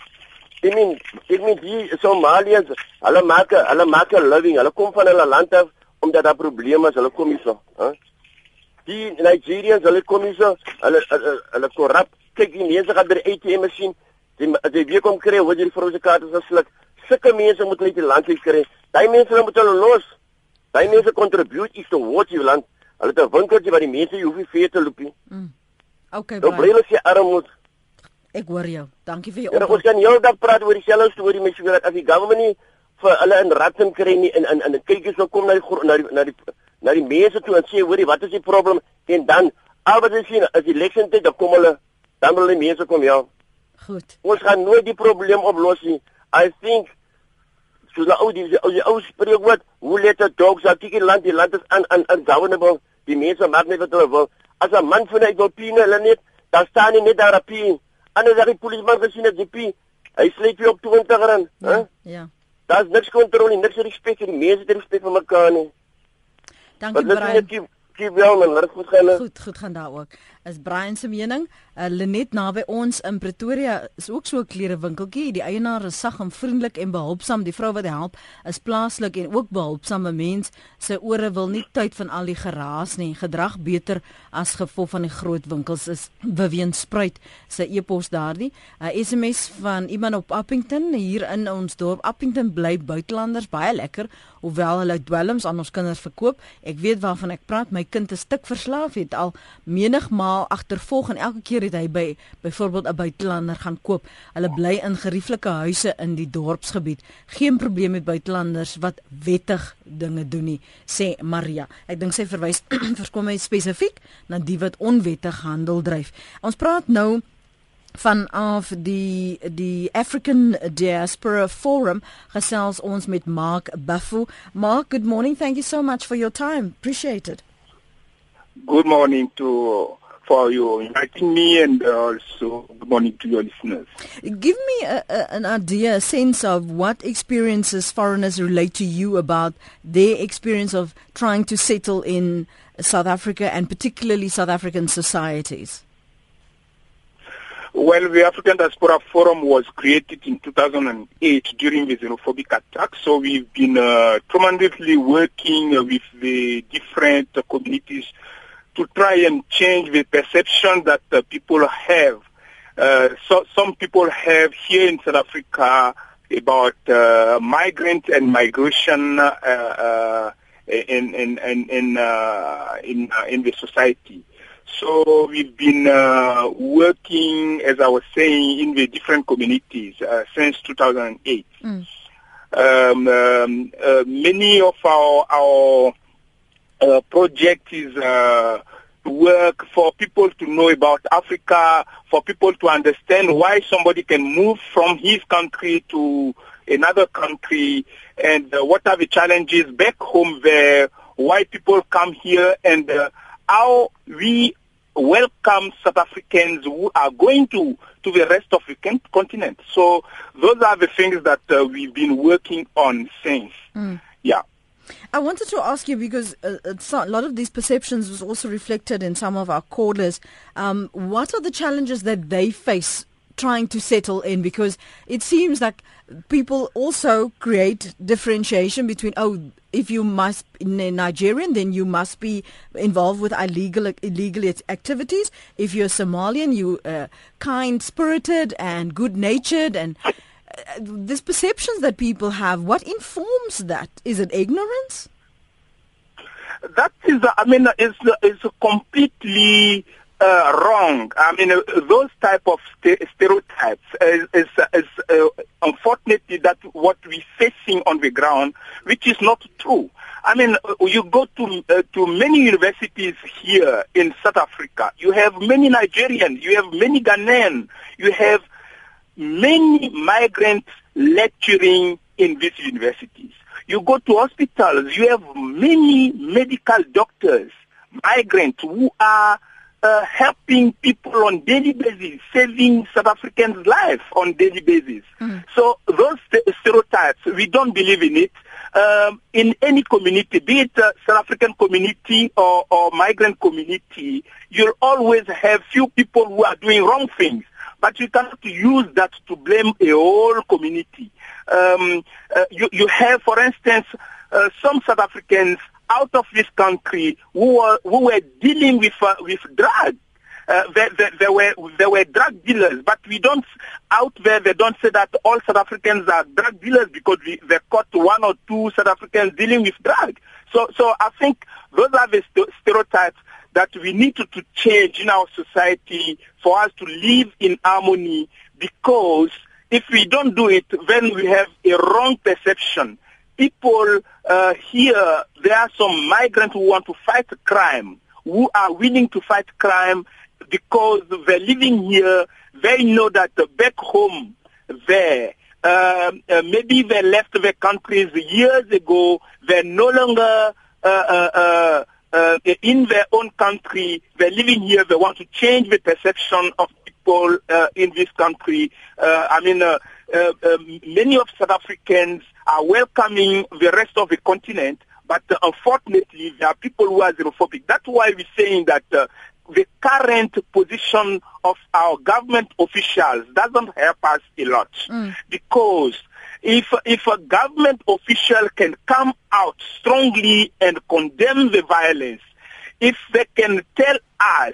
Ek meen, ek meen die Somaliërs, hulle maak hulle maak 'n living. Hulle kom van hulle land af omdat daar probleme is. Hulle kom hier so, hè? Die Nigerians, hulle kom hier so, hulle hulle korrup. Kyk, die mense gaan by die ATM masjien, die as jy weer kom kry, hoe jy die vroue kaarte gesluk. Sulke mense moet net die land kry. Daai mense moet hulle los. Daai mense contribute iets towards die land. Hulle het 'n winkeltjie waar die mense hoef nie vir te loop nie. Mm. Okay. Nou bly hulle se armoede. Ek hoor jou. Dankie vir jou opmerking. Ons kan heeldag praat oor dieselfde storie met sure dat as die government nie vir hulle in ratten kry nie in in in kykies wil kom na die na die na die na die mense toe en sê hoorie wat is die probleem en dan albei as jy as die election tyd dan kom hulle dan wil die mense kom ja. Goed. Ons gaan nooit die probleem oplos nie. I think so nou die die ou spreek wat hoe let the dogs out die land die land is aan aan ungovernable. Die mense maak net wat hulle wil. As 'n man van 'n Ethiopië hulle net dan staan nie net daar op hier Anders as die polisieman gesien het, JP, hy sleep jy op 20 rand, hè? Ja. ja. Daar's niks kontrole, niks respek die mense, die respek vir mekaar nie. Dankie Brian. Gief wel man, maar goed gaan. Goed, goed gaan daar ook. Is Brian se mening? Uh, Lenet naby ons in Pretoria is ook so 'n klerewinkeltjie. Die eienaar is sag en vriendelik en behulpsaam. Die vrou wat help is plaaslik en ook behulpsame mens. Sy ore wil nie tyd van al die geraas nie. Gedrag beter as gevolg van die groot winkels is beweens spruit. Sy e-pos daardie. 'n uh, SMS van iemand op Appington hier in ons dorp. Appington bly buitelanders baie lekker hoewel hulle dwelms aan ons kinders verkoop. Ek weet waarvan ek praat. My kind is stuk verslaaf het al menigmaal agtervolg en elke keer het hy by byvoorbeeld 'n buitelander gaan koop. Hulle bly in gerieflike huise in die dorpsgebied. Geen probleem met buitelanders wat wettig dinge doen nie, sê Maria. Ek dink sy verwys (clears throat) verskom my spesifiek na die wat onwettig handel dryf. Ons praat nou van af die die African Diaspora Forum gesels ons met Mark Buffo. Mark, good morning. Thank you so much for your time. Appreciate it. Good morning to for you inviting me and also good morning to your listeners. Give me a, a, an idea, a sense of what experiences foreigners relate to you about their experience of trying to settle in South Africa and particularly South African societies. Well, the African Diaspora Forum was created in 2008 during the xenophobic attack. So we've been uh, tremendously working uh, with the different uh, communities to try and change the perception that uh, people have. Uh, so some people have here in South Africa about uh, migrant and migration uh, uh, in in in in uh, in, uh, in the society. So we've been uh, working, as I was saying, in the different communities uh, since 2008. Mm. Um, um, uh, many of our our uh, project is uh, work for people to know about Africa, for people to understand why somebody can move from his country to another country, and uh, what are the challenges back home there, why people come here, and uh, how we welcome South Africans who are going to, to the rest of the continent. So those are the things that uh, we've been working on since. Mm. Yeah. I wanted to ask you because uh, a lot of these perceptions was also reflected in some of our callers. Um, what are the challenges that they face trying to settle in? Because it seems like people also create differentiation between oh, if you must be Nigerian, then you must be involved with illegal illegal activities. If you're Somalian, you uh, kind spirited and good natured and this perceptions that people have, what informs that? Is it ignorance? That is, I mean, it's, it's completely uh, wrong. I mean, uh, those type of st- stereotypes is, is, is uh, unfortunately that what we're facing on the ground, which is not true. I mean, uh, you go to uh, to many universities here in South Africa. You have many Nigerians. You have many Ghanaian. You have many migrants lecturing in these universities. You go to hospitals, you have many medical doctors, migrants who are uh, helping people on daily basis, saving South Africans' lives on daily basis. Mm. So those st- stereotypes, we don't believe in it. Um, in any community, be it uh, South African community or, or migrant community, you'll always have few people who are doing wrong things. But you cannot use that to blame a whole community. Um, uh, you, you have, for instance, uh, some South Africans out of this country who were, who were dealing with, uh, with drugs. Uh, there, there, there, were there were drug dealers, but we don't out there. They don't say that all South Africans are drug dealers because we, they caught one or two South Africans dealing with drugs. So, so I think those are the st- stereotypes that we need to, to change in our society for us to live in harmony because if we don't do it, then we have a wrong perception. People uh, here, there are some migrants who want to fight crime, who are willing to fight crime because they're living here. They know that back home there, uh, uh, maybe they left their countries years ago. They're no longer uh, uh, uh uh, in their own country, they're living here, they want to change the perception of people uh, in this country. Uh, I mean, uh, uh, um, many of South Africans are welcoming the rest of the continent, but uh, unfortunately, there are people who are xenophobic. That's why we're saying that the current position of our government officials doesn't help us a lot mm. because if if a government official can come out strongly and condemn the violence, if they can tell us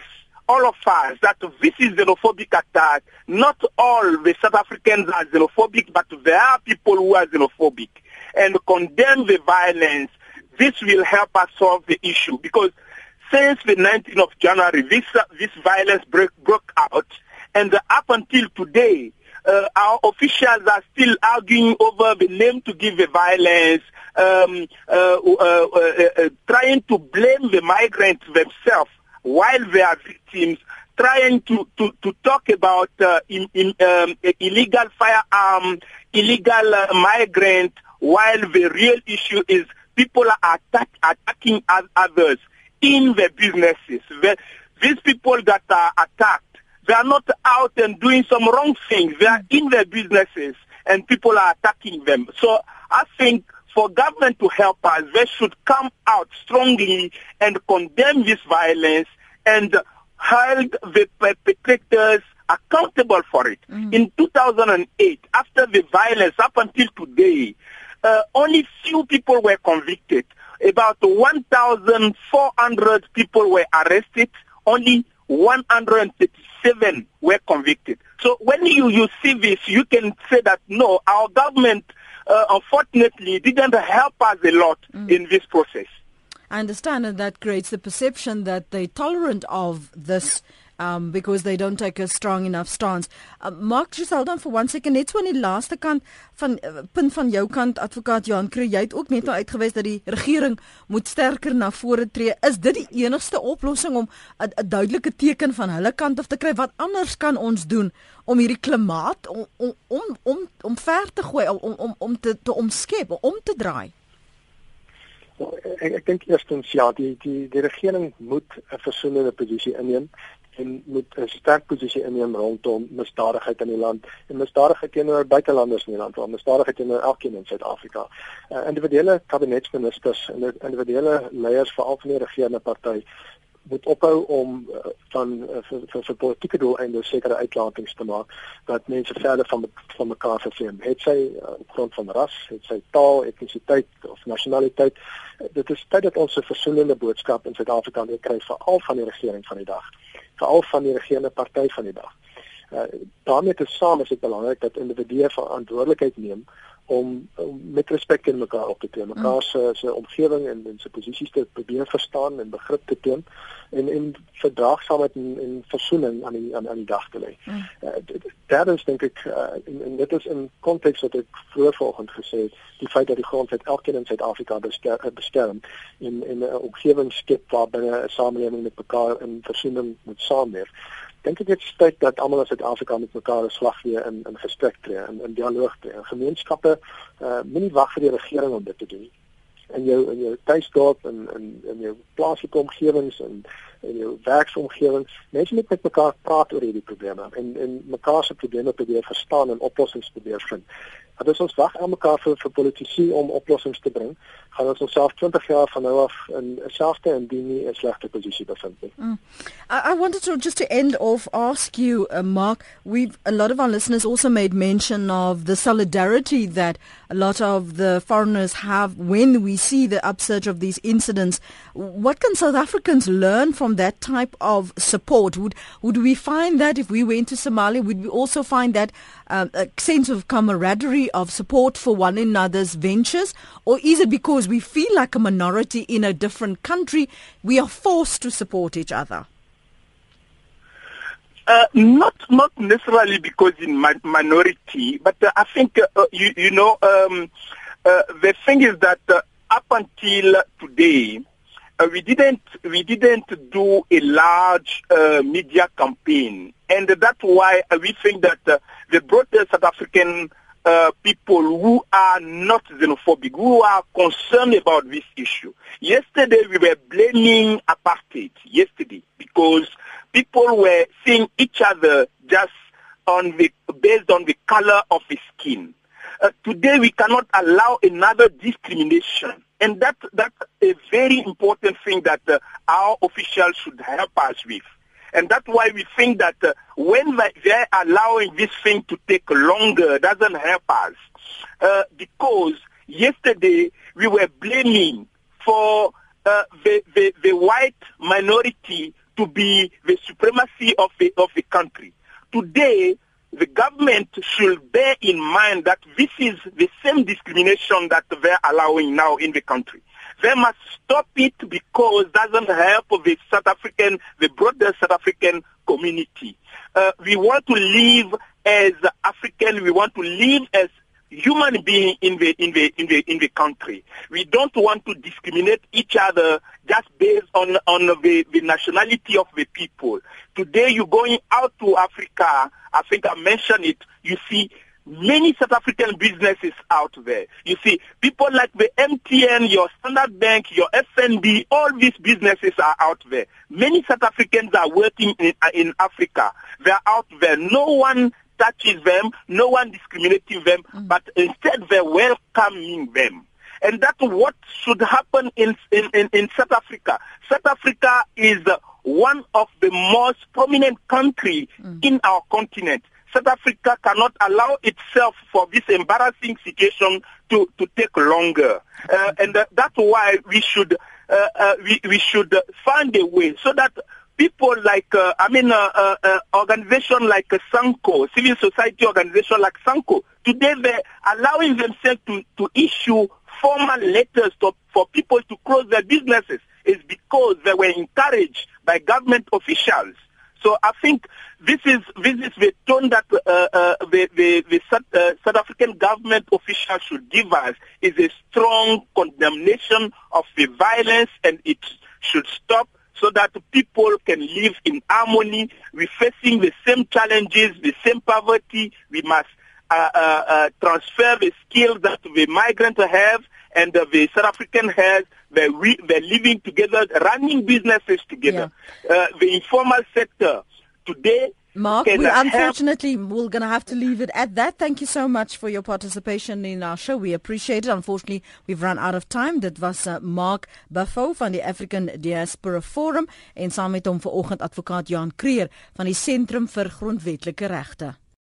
all of us that this is xenophobic attack. Not all the South Africans are xenophobic, but there are people who are xenophobic and condemn the violence. This will help us solve the issue because since the 19th of January, this, uh, this violence break, broke out and up until today, uh, our officials are still arguing over the name to give the violence, um, uh, uh, uh, uh trying to blame the migrants themselves while they are victims, trying to, to, to talk about in, in, um, illegal firearm, illegal migrant, while the real issue is people are attack, attacking others in the businesses. The, these people that are attacked they are not out and doing some wrong things. They are in their businesses and people are attacking them. So I think for government to help us, they should come out strongly and condemn this violence and hold the perpetrators accountable for it. Mm. In 2008, after the violence up until today, uh, only few people were convicted. About 1,400 people were arrested. Only 137 were convicted. So when you, you see this, you can say that no, our government uh, unfortunately didn't help us a lot mm. in this process. I understand, and that creates the perception that they're tolerant of this um, because they don't take a strong enough stance. Uh, Mark Giselle dan vir one second net so aan die laaste kant van uh, punt van jou kant advokaat Johan Kreer jy het ook net nou uitgewys dat die regering moet sterker na vore tree. Is dit die enigste oplossing om 'n duidelike teken van hulle kant af te kry? Wat anders kan ons doen om hierdie klimaat om om om om, om ver te gooi om om om te te omskep, om te draai? ek ek dink eerstens ja die die die regering moet 'n versoenende posisie inneem en moet 'n sterk posisie inneem rondom misdadigheid in die land en misdadigheid teenoor buitelanders in die land, want misdadigheid teenoor elkeen in Suid-Afrika. Uh, individuele kabinetsministers en individuele leiers veral van die regerende party moet ophou om uh, van uh, vir, vir, vir politieke doeleinde sekere uitlatings te maak dat mense verder van van mekaar vervreem. Het sy uh, grond van ras, het sy taal, etnisiteit of nasionaliteit. Uh, dit is tyd dat ons 'n versoenende boodskap in Suid-Afrika kry veral van die regering van die dag veral van die regerende party van die dag. Uh, daarmee te saam is dit belangrik dat individue verantwoordelikheid neem om, om met respek in mekaar op te tree, mekaar se mm. se omgewing en en se posisies te probeer verstaan en begrip te toon en en verdraagsaamheid en, en versoening aan die aan, aan die dag te lê. Mm. Uh, daar is dink ek uh, en, en dit is in konteks wat ek vroeër vanoggend gesê het, die feit dat die grondwet elkeen in Suid-Afrika beskerm, beskerm en en 'n omgewing skep waar binne 'n samelewing met mekaar in versoening moet saamleef dink ek dit is tyd dat almal in Suid-Afrika met mekaar 'n slag gee in in gesprek tree en in, dialoog tree. En gemeenskappe uh moenie wag vir die regering om dit te doen. In jou in jou tuisdorp en in in jou plaaslike omgewings en in jou werksomgewing, mense moet met mekaar praat oor hierdie probleme en en mekaar se probleme probeer verstaan en oplossings probeer vind. Dat is ons wag aan mekaar vir vir politici om oplossings te bring. Gaan ons onsself 20 jaar van nou af in 'n selfde en die nie 'n slegte posisie bevind nie. Mm. I, I wanted to just to end off ask you uh, Mark, we've a lot of our listeners also made mention of the solidarity that a lot of the foreigners have when we see the upsurge of these incidents. What can South Africans learn from that type of support? Would would we find that if we went to Somalia, would we also find that um, a sense of camaraderie of support for one another's ventures? Or is it because we feel like a minority in a different country, we are forced to support each other? Uh, not not necessarily because in my minority, but uh, I think uh, you you know um, uh, the thing is that uh, up until today uh, we didn't we didn't do a large media campaign, and that's why we think that the broader South African uh, people who are not xenophobic, who are concerned about this issue. Yesterday we were blaming apartheid, yesterday, because people were seeing each other just on the, based on the color of the skin. Uh, today we cannot allow another discrimination. And that, that's a very important thing that uh, our officials should help us with. And that's why we think that uh, when they're allowing this thing to take longer, doesn't help us. Uh, because yesterday we were blaming for uh, the, the, the white minority to be the supremacy of the, of the country. Today, the government should bear in mind that this is the same discrimination that they're allowing now in the country. They must stop it because it doesn't help the South African, the broader South African community. Uh, we want to live as African. We want to live as human being in the in the in the in the country. We don't want to discriminate each other just based on on the, the nationality of the people. Today, you're going out to Africa. I think I mentioned it. You see many South African businesses out there. You see, people like the MTN, your Standard Bank, your FNB, all these businesses are out there. Many South Africans are working in, in Africa. They're out there. No one touches them, no one discriminating them, mm. but instead they're welcoming them. And that's what should happen in, in, in, in South Africa. South Africa is one of the most prominent countries mm. in our continent. South Africa cannot allow itself for this embarrassing situation to, to take longer. Uh, and uh, that's why we should, uh, uh, we, we should find a way so that people like, uh, I mean, uh, uh, uh, organization like uh, Sanko, civil society organization like Sanko, today they're allowing themselves to, to issue formal letters to, for people to close their businesses is because they were encouraged by government officials. So I think this is this is the tone that uh, the the, the South, South African government officials should give us is a strong condemnation of the violence, and it should stop so that people can live in harmony. We're facing the same challenges, the same poverty. We must uh, uh, uh, transfer the skills that the migrant have and uh, the South African has. They're, re- they're living together, running businesses together. Yeah. Uh, the informal sector today Mark, we unfortunately we're going to have to leave it at that. Thank you so much for your participation in our show. We appreciate it. Unfortunately, we've run out of time. Dit was uh, Mark Buffo van die African Diaspora Forum en saam met hom vanoggend advokaat Jan Creer van die Sentrum vir Grondwetlike Regte.